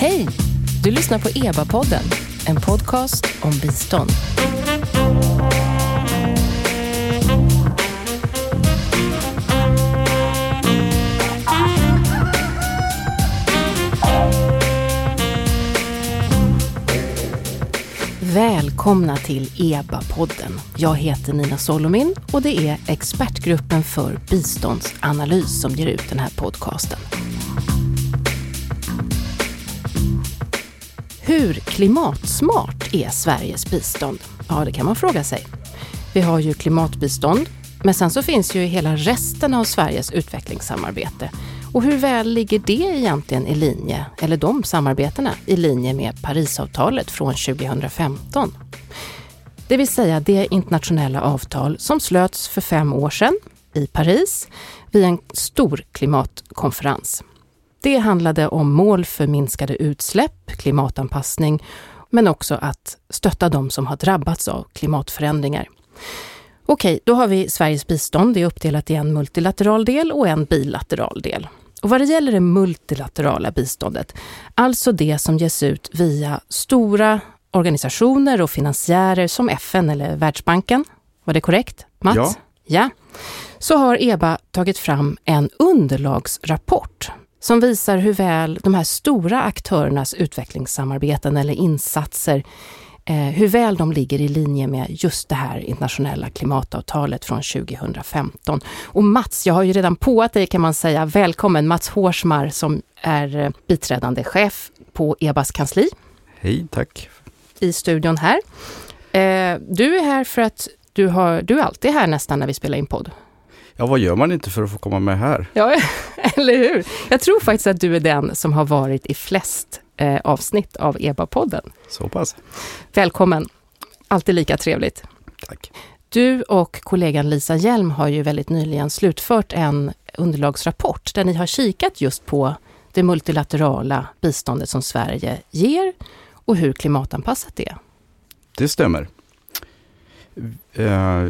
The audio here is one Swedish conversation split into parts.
Hej! Du lyssnar på EBA-podden, en podcast om bistånd. Välkomna till EBA-podden. Jag heter Nina Solomin och det är expertgruppen för biståndsanalys som ger ut den här podcasten. Hur klimatsmart är Sveriges bistånd? Ja, det kan man fråga sig. Vi har ju klimatbistånd, men sen så finns ju hela resten av Sveriges utvecklingssamarbete. Och hur väl ligger det egentligen i linje, eller de samarbetena, i linje med Parisavtalet från 2015? Det vill säga det internationella avtal som slöts för fem år sedan i Paris vid en stor klimatkonferens. Det handlade om mål för minskade utsläpp, klimatanpassning, men också att stötta de som har drabbats av klimatförändringar. Okej, då har vi Sveriges bistånd. Det är uppdelat i en multilateral del och en bilateral del. Och vad det gäller det multilaterala biståndet, alltså det som ges ut via stora organisationer och finansiärer som FN eller Världsbanken. Var det korrekt, Mats? Ja. ja. Så har EBA tagit fram en underlagsrapport som visar hur väl de här stora aktörernas utvecklingssamarbeten eller insatser, eh, hur väl de ligger i linje med just det här internationella klimatavtalet från 2015. Och Mats, jag har ju redan påat dig kan man säga. Välkommen Mats Hårsmar som är eh, biträdande chef på EBAs kansli Hej, tack. i studion här. Eh, du är här för att du, har, du är alltid här nästan när vi spelar in podd. Ja, vad gör man inte för att få komma med här? Ja, eller hur? Jag tror faktiskt att du är den som har varit i flest eh, avsnitt av EBA-podden. Så pass. Välkommen! Alltid lika trevligt. Tack. Du och kollegan Lisa Hjelm har ju väldigt nyligen slutfört en underlagsrapport där ni har kikat just på det multilaterala biståndet som Sverige ger och hur klimatanpassat det är. Det stämmer. Eh,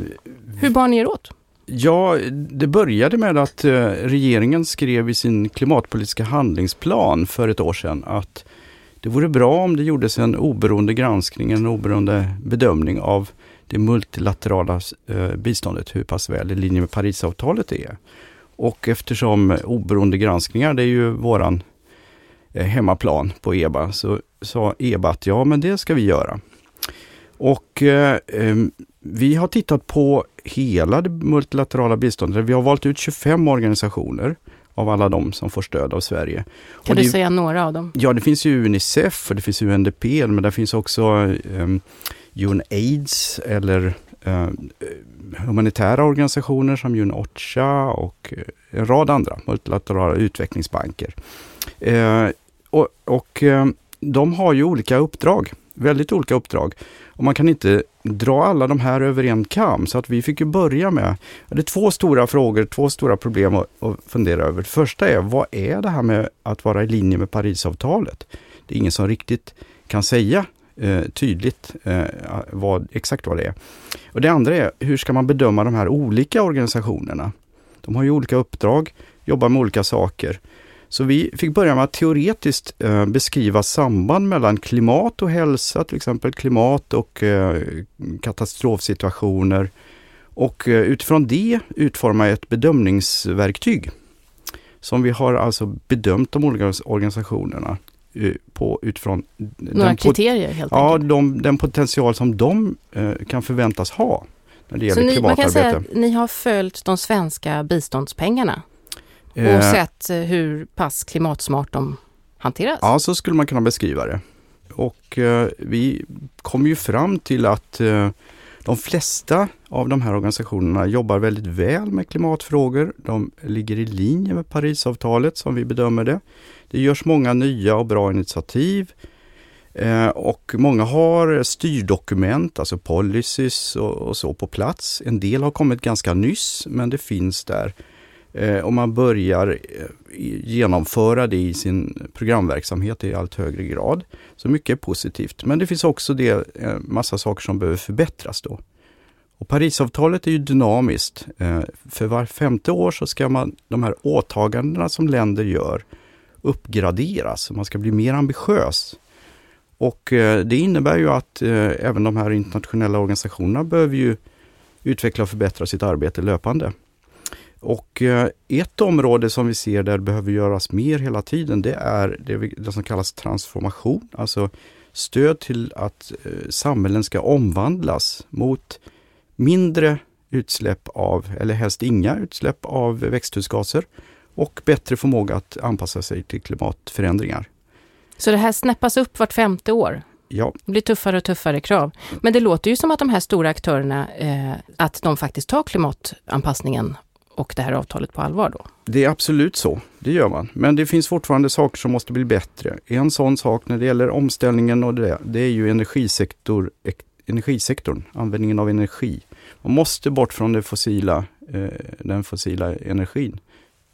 Hur bar ni er åt? Ja, det började med att eh, regeringen skrev i sin klimatpolitiska handlingsplan för ett år sedan att det vore bra om det gjordes en oberoende granskning, en oberoende bedömning av det multilaterala eh, biståndet, hur pass väl i linje med Parisavtalet det är. Och eftersom oberoende granskningar, det är ju våran eh, hemmaplan på EBA, så sa EBA att ja, men det ska vi göra. Och eh, vi har tittat på hela det multilaterala biståndet. Vi har valt ut 25 organisationer av alla de som får stöd av Sverige. Kan Och du det- säga några av dem? Ja, det finns ju Unicef och det finns UNDP, men det finns också um, UNAIDS eller eh, humanitära organisationer som UNOCHA och eh, en rad andra multilaterala utvecklingsbanker. Eh, och och eh, de har ju olika uppdrag, väldigt olika uppdrag. Och man kan inte dra alla de här över en kam, så att vi fick ju börja med, det är två stora frågor, två stora problem att, att fundera över. Det första är, vad är det här med att vara i linje med Parisavtalet? Det är ingen som riktigt kan säga eh, tydligt eh, vad, exakt vad det är. Och det andra är, hur ska man bedöma de här olika organisationerna? De har ju olika uppdrag, jobbar med olika saker. Så vi fick börja med att teoretiskt eh, beskriva samband mellan klimat och hälsa, till exempel klimat och eh, katastrofsituationer. Och eh, utifrån det utforma ett bedömningsverktyg. Som vi har alltså bedömt de olika organisationerna eh, på utifrån Några den, kriterier helt ja, enkelt? de, den potential som de eh, kan förväntas ha när det Så gäller ni, man kan klimatarbete. säga att ni har följt de svenska biståndspengarna och Eh, sett eh, hur pass klimatsmart de hanteras? Ja, så skulle man kunna beskriva det. Och eh, vi kom ju fram till att eh, de flesta av de här organisationerna jobbar väldigt väl med klimatfrågor. De ligger i linje med Parisavtalet som vi bedömer det. Det görs många nya och bra initiativ. Eh, och många har styrdokument, alltså policies och, och så på plats. En del har kommit ganska nyss, men det finns där. Eh, och man börjar eh, genomföra det i sin programverksamhet i allt högre grad. Så mycket är positivt. Men det finns också det, eh, massa saker som behöver förbättras då. Och Parisavtalet är ju dynamiskt. Eh, för var femte år så ska man, de här åtagandena som länder gör uppgraderas, man ska bli mer ambitiös. Och eh, det innebär ju att eh, även de här internationella organisationerna behöver ju utveckla och förbättra sitt arbete löpande. Och eh, ett område som vi ser där behöver göras mer hela tiden, det är det, det som kallas transformation, alltså stöd till att samhällen ska omvandlas mot mindre utsläpp av, eller helst inga utsläpp av växthusgaser och bättre förmåga att anpassa sig till klimatförändringar. Så det här snäppas upp vart femte år? Ja. Det blir tuffare och tuffare krav. Men det låter ju som att de här stora aktörerna, eh, att de faktiskt tar klimatanpassningen och det här avtalet på allvar då? Det är absolut så, det gör man. Men det finns fortfarande saker som måste bli bättre. En sån sak när det gäller omställningen och det, det är ju energisektor, energisektorn, användningen av energi. Man måste bort från det fossila, eh, den fossila energin.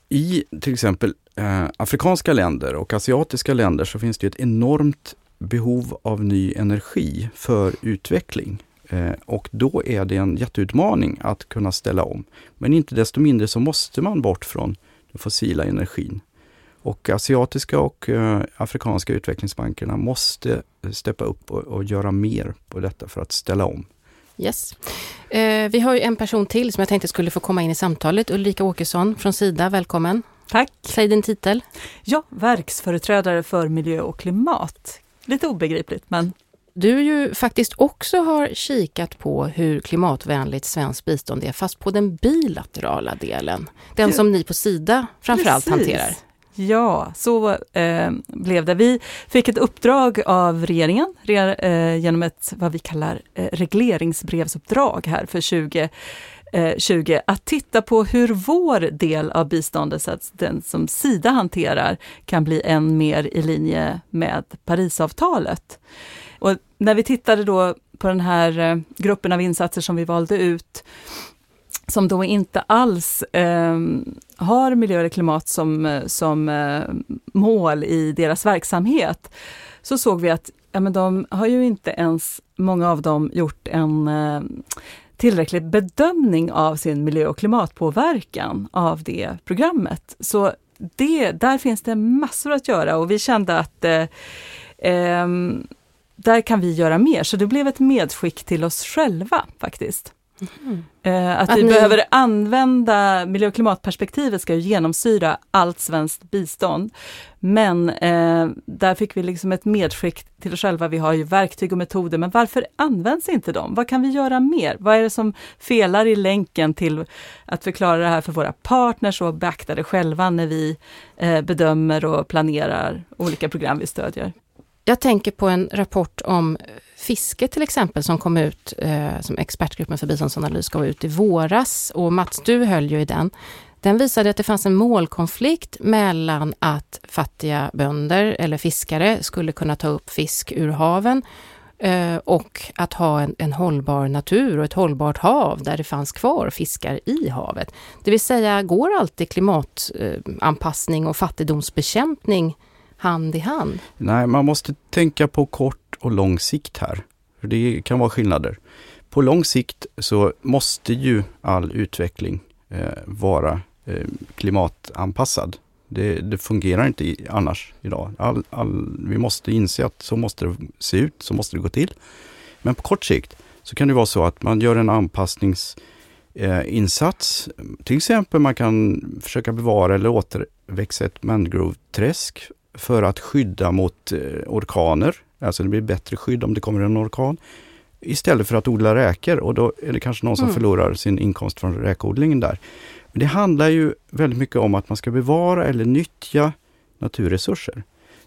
I till exempel eh, afrikanska länder och asiatiska länder så finns det ett enormt behov av ny energi för utveckling. Eh, och då är det en jätteutmaning att kunna ställa om. Men inte desto mindre så måste man bort från den fossila energin. Och asiatiska och eh, afrikanska utvecklingsbankerna måste steppa upp och, och, göra mer på detta för att ställa om. Yes. Eh, vi har ju en person till som jag tänkte skulle få komma in i samtalet. Ulrika Åkesson från Sida, välkommen. Tack. Säg din titel. Ja, verksföreträdare för miljö och klimat. Lite obegripligt, men... Du ju faktiskt också har kikat på hur klimatvänligt svenskt bistånd är, fast på den bilaterala delen. Den som ni på Sida framförallt Precis. hanterar. Ja, så eh, blev det. Vi fick ett uppdrag av regeringen re, eh, genom ett vad vi kallar eh, regleringsbrevsuppdrag här för 20 20 eh, att titta på hur vår del av biståndet, så att den som Sida hanterar, kan bli än mer i linje med Parisavtalet. När vi tittade då på den här eh, gruppen av insatser som vi valde ut, som då inte alls eh, har miljö eller klimat som, eh, som eh, mål i deras verksamhet, så såg vi att ja, men de har ju inte ens, många av dem, gjort en eh, tillräcklig bedömning av sin miljö och klimatpåverkan av det programmet. Så det, där finns det massor att göra och vi kände att eh, eh, där kan vi göra mer, så det blev ett medskick till oss själva faktiskt. Mm. Att, att, vi ni... behöver använda miljö och klimatperspektivet ska ju genomsyra allt svenskt bistånd. Men eh, där fick vi liksom ett medskick till oss själva. Vi har ju verktyg och metoder, men varför används inte de? Vad kan vi göra mer? Vad är det som felar i länken till att förklara det här för våra partners och beakta det själva när vi eh, bedömer och planerar olika program vi stödjer? Jag tänker på en rapport om fiske till exempel som kom ut, eh, som expertgruppen för biståndsanalys gav ut i våras och Mats, du höll ju i den. Den visade att det fanns en målkonflikt mellan att fattiga bönder eller fiskare skulle kunna ta upp fisk ur haven eh, och att ha en, en, hållbar natur och ett hållbart hav där det fanns kvar fiskar i havet. Det vill säga, går alltid klimatanpassning och fattigdomsbekämpning hand i hand? Nej, man måste tänka på kort och lång sikt här. Det kan vara skillnader. På lång sikt så måste ju all utveckling eh, vara eh, klimatanpassad. Det, det, fungerar inte i, annars idag. All, all, vi måste inse att så måste det se ut, så måste det gå till. Men på kort sikt så kan det vara så att man gör en anpassningsinsats. Eh, till exempel man kan försöka bevara eller återväxa ett mangroveträsk för att skydda mot eh, orkaner. Alltså det blir bättre skydd om det kommer en orkan. Istället för att odla räkor och då är det kanske någon som mm. förlorar sin inkomst från räkodlingen där. Men det handlar ju väldigt mycket om att man ska bevara eller nyttja naturresurser.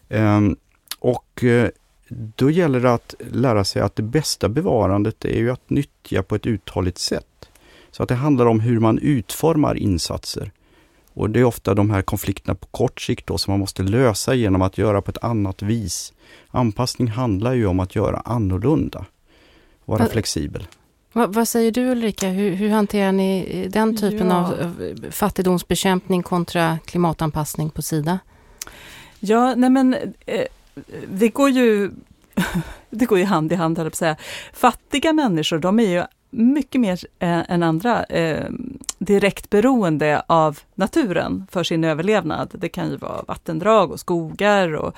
Um, och uh, då gäller det att lära sig att det bästa bevarandet är ju att nyttja på ett uthålligt sätt. Så att det handlar om hur man utformar insatser. Och det är ofta de här konflikterna på kort sikt då som man måste lösa genom att göra på ett annat vis. Anpassning handlar ju om att göra annorlunda, vara Va, flexibel. Vad, vad säger du Ulrika, hur, hur, hanterar ni den typen ja. av fattigdomsbekämpning kontra klimatanpassning på Sida? Ja, nej men eh, det går ju det går ju hand i hand, höll jag på att säga. Fattiga människor, de är ju mycket mer eh, än andra eh, direkt beroende av naturen för sin överlevnad. Det kan ju vara vattendrag och skogar och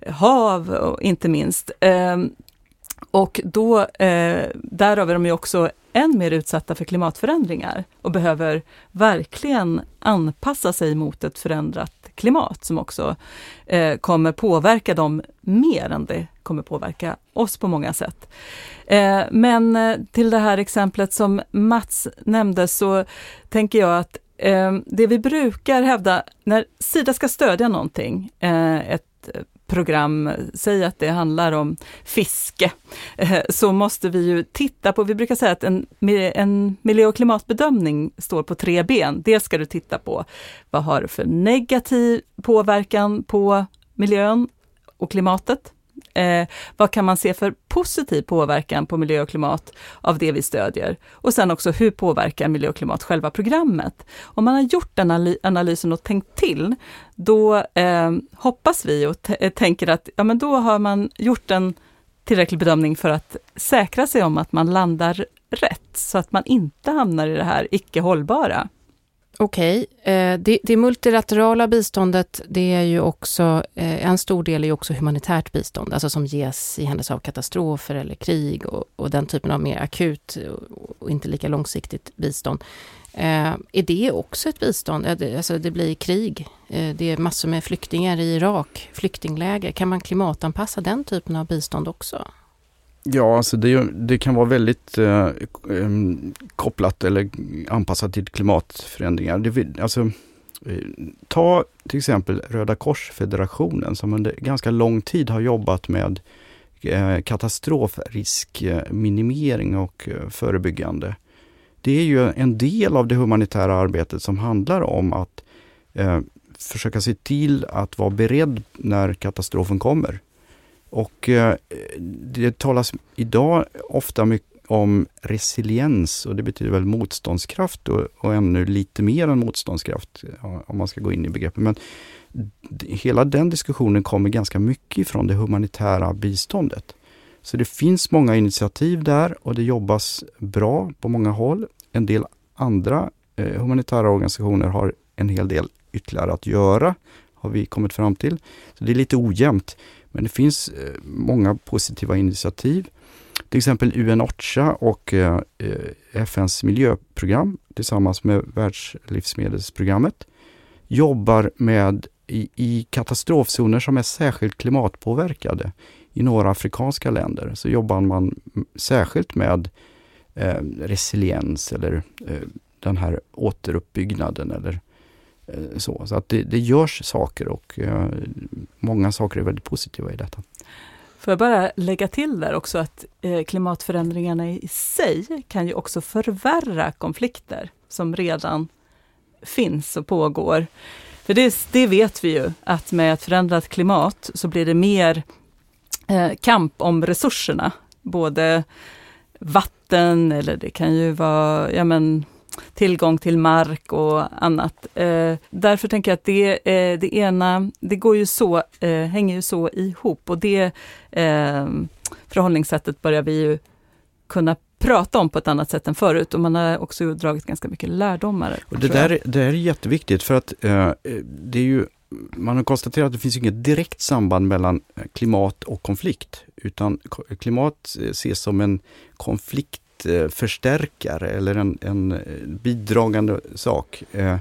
eh, hav och inte minst. Eh, och då, eh, därav är de ju också än mer utsatta för klimatförändringar och behöver verkligen anpassa sig mot ett förändrat klimat som också eh, kommer påverka dem mer än det kommer påverka oss på många sätt. Eh, men eh, till det här exemplet som Mats nämnde så tänker jag att eh, det vi brukar hävda när Sida ska stödja någonting, ett program, säg att det handlar om fiske, så måste vi ju titta på, vi brukar säga att en, en miljö och klimatbedömning står på tre ben. Dels ska du titta på vad har det för negativ påverkan på miljön och klimatet? Eh, vad kan man se för positiv påverkan på miljö och klimat av det vi stödjer? Och sen också hur påverkar miljö och klimat själva programmet? Om man har gjort den analysen och tänkt till, då eh, hoppas vi och eh, tänker att ja, men då har man gjort en tillräcklig bedömning för att säkra sig om att man landar rätt, så att man inte hamnar i det här icke hållbara. Okej, okay. Det, det, multilaterala biståndet, det är ju också, eh, en stor del är ju också humanitärt bistånd, alltså som ges i händelse av katastrofer eller krig och, och den typen av mer akut och inte lika långsiktigt bistånd. Eh, är det också ett bistånd? Alltså det blir krig, det är massor med flyktingar i Irak, flyktingläger. Kan man klimatanpassa den typen av bistånd också? Ja, alltså det, det kan vara väldigt eh, kopplat eller anpassat till klimatförändringar. Det, alltså, eh, ta till exempel Röda Korsfederationen som under ganska lång tid har jobbat med eh, katastrofriskminimering och eh, förebyggande. Det är ju en del av det humanitära arbetet som handlar om att eh, försöka se till att vara beredd när katastrofen kommer. Och eh, det talas idag ofta mycket om resiliens och det betyder väl motståndskraft och, och ännu lite mer än motståndskraft om man ska gå in i begreppet. Men hela den diskussionen kommer ganska mycket från det humanitära biståndet. Så det finns många initiativ där och det jobbas bra på många håll. En del andra eh, humanitära organisationer har en hel del ytterligare att göra, har vi kommit fram till. Så Det är lite ojämnt. Men det finns eh, många positiva initiativ. Till exempel UNOCHA och eh, eh, FNs miljöprogram tillsammans med Världslivsmedelsprogrammet jobbar med i, i katastrofzoner som är särskilt klimatpåverkade. I några afrikanska länder så jobbar man särskilt med eh, resiliens eller eh, den här återuppbyggnaden eller Eh, så, så att det, det görs saker och eh, många saker är väldigt positiva i detta. Får jag bara lägga till där också att eh, klimatförändringarna i sig kan ju också förvärra konflikter som redan finns och pågår. För det, det vet vi ju, att med ett förändrat klimat så blir det mer kamp om resurserna. Både vatten eller det kan ju vara ja men, tillgång till mark och annat. Eh, därför tänker jag att det, eh, det ena, det går ju så, eh, hänger ju så ihop och det eh, förhållningssättet börjar vi ju kunna prata om på ett annat sätt än förut och man har också dragit ganska mycket lärdomar. Och det, där, det är jätteviktigt för att eh, det är ju man har konstaterat att det finns inget direkt samband mellan klimat och konflikt, utan klimat ses som en konflikt Eh, förstärkare eller en, en eh, bidragande sak. Eh,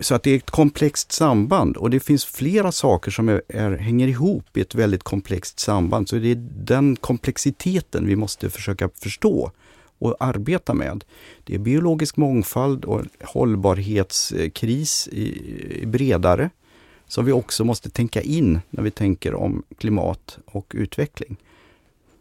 så att det är ett komplext samband och det finns flera saker som är, är, hänger ihop i ett väldigt komplext samband. Så det är den komplexiteten vi måste försöka förstå och arbeta med. Det är biologisk mångfald och hållbarhetskris i, i bredare som vi också måste tänka in när vi tänker om klimat och utveckling.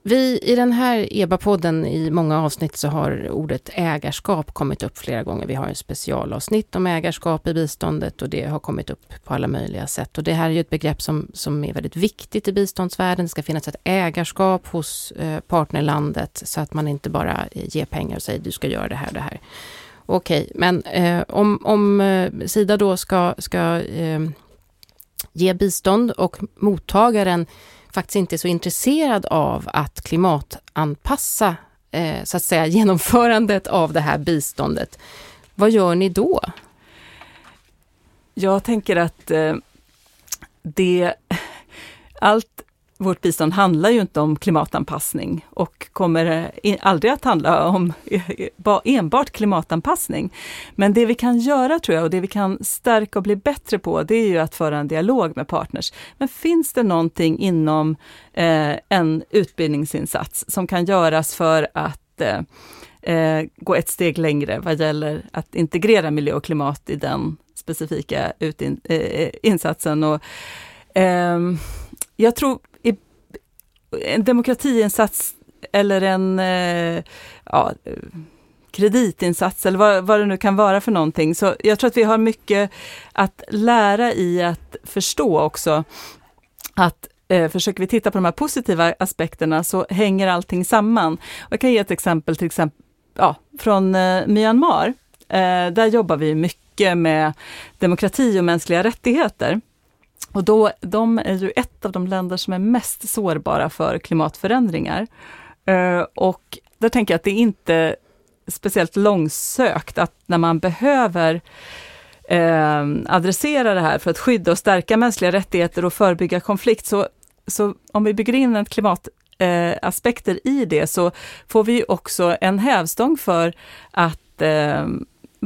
Vi i den här EBA-podden i många avsnitt så har ordet ägarskap kommit upp flera gånger. Vi har en specialavsnitt om ägarskap i biståndet och det har kommit upp på alla möjliga sätt. Och det här är ju ett begrepp som, som är väldigt viktigt i biståndsvärlden. Det ska finnas ett ägarskap hos eh, partnerlandet så att man inte bara ger pengar och säger du ska göra det här och det här. Okej, men eh, om, om eh, Sida då ska, ska eh, ge bistånd och mottagaren faktiskt inte är så intresserad av att klimatanpassa eh, så att säga genomförandet av det här biståndet. Vad gör ni då? Jag tänker att eh, det, allt vårt bistånd handlar ju inte om klimatanpassning och kommer eh, aldrig att handla om eh, enbart klimatanpassning. Men det vi kan göra tror jag och det vi kan stärka och bli bättre på, det är ju att föra en dialog med partners. Men finns det någonting inom eh, en utbildningsinsats som kan göras för att eh, eh gå ett steg längre vad gäller att integrera miljö och klimat i den specifika utin, eh, eh insatsen. Och, eh, jag tror en demokratiinsats eller en eh, ja, kreditinsats eller vad, vad det nu kan vara för någonting. Så jag tror att vi har mycket att lära i att förstå också att eh, försöker vi titta på de här positiva aspekterna så hänger allting samman. Jag kan ge ett exempel, till exempel ja, från eh, Myanmar. Eh, där jobbar vi mycket med demokrati och mänskliga rättigheter. Och då, de är ju ett av de länder som är mest sårbara för klimatförändringar. Eh, och där tänker jag att det är inte speciellt långsökt att när man behöver eh, adressera det här för att skydda och stärka mänskliga rättigheter och förebygga konflikt, så, så om vi bygger in ett klimataspekter eh, i det, så får vi också en hävstång för att eh,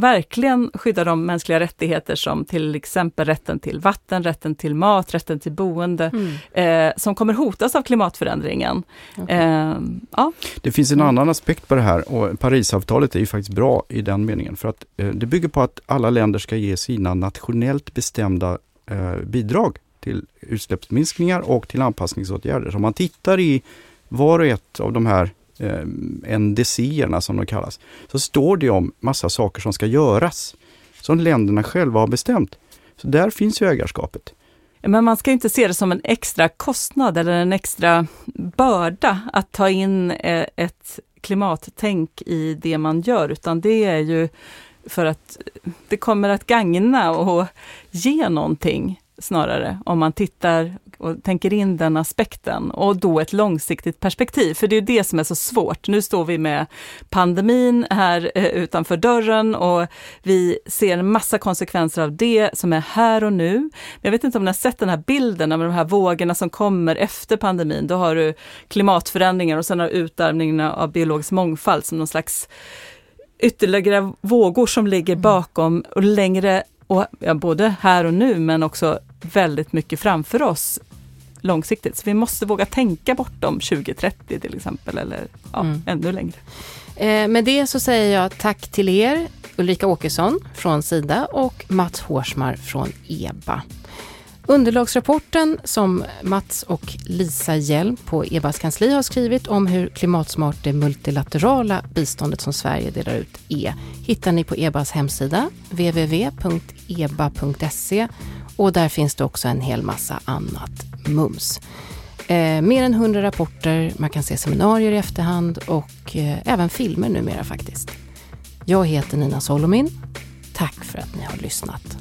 verkligen skydda de mänskliga rättigheter som till exempel rätten till vatten, rätten till mat, rätten till boende, mm. eh, som kommer hotas av klimatförändringen. Okay. Eh, ja. Det finns en annan aspekt på det här och Parisavtalet är ju faktiskt bra i den meningen för att eh, det bygger på att alla länder ska ge sina nationellt bestämda eh, bidrag till utsläppsminskningar och till anpassningsåtgärder. Så om man tittar i var och ett av de här eh, NDC-erna som de kallas, så står det om massa saker som ska göras, som länderna själva har bestämt. Så där finns ju ägarskapet. Men man ska inte se det som en extra kostnad eller en extra börda att ta in eh, ett klimattänk i det man gör, utan det är ju för att det kommer att gagna och ge någonting snarare, om man tittar och tänker in den aspekten och då ett långsiktigt perspektiv. För det är det som är så svårt. Nu står vi med pandemin här eh, utanför dörren och vi ser en massa konsekvenser av det som är här och nu. Jag vet inte om ni har sett den här bilden av de här vågorna som kommer efter pandemin. Då har du klimatförändringar och sen har du utarmningen av biologisk mångfald som någon slags ytterligare vågor som ligger mm. bakom och längre och ja, både här och nu men också väldigt mycket framför oss långsiktigt. Så vi måste våga tänka bortom 2030 till exempel, eller ja, mm. ännu längre. Eh, med det så säger jag tack till er, Ulrika Åkesson från Sida och Mats Hårsmar från EBA. Underlagsrapporten som Mats och Lisa Hjelm på EBAs kansli har skrivit om hur klimatsmart det multilaterala biståndet som Sverige delar ut är hittar ni på EBAs hemsida www.eba.se och där finns det också en hel massa annat mums. Eh, mer än hundra rapporter, man kan se seminarier i efterhand och eh, även filmer numera faktiskt. Jag heter Nina Solomin. Tack för att ni har lyssnat.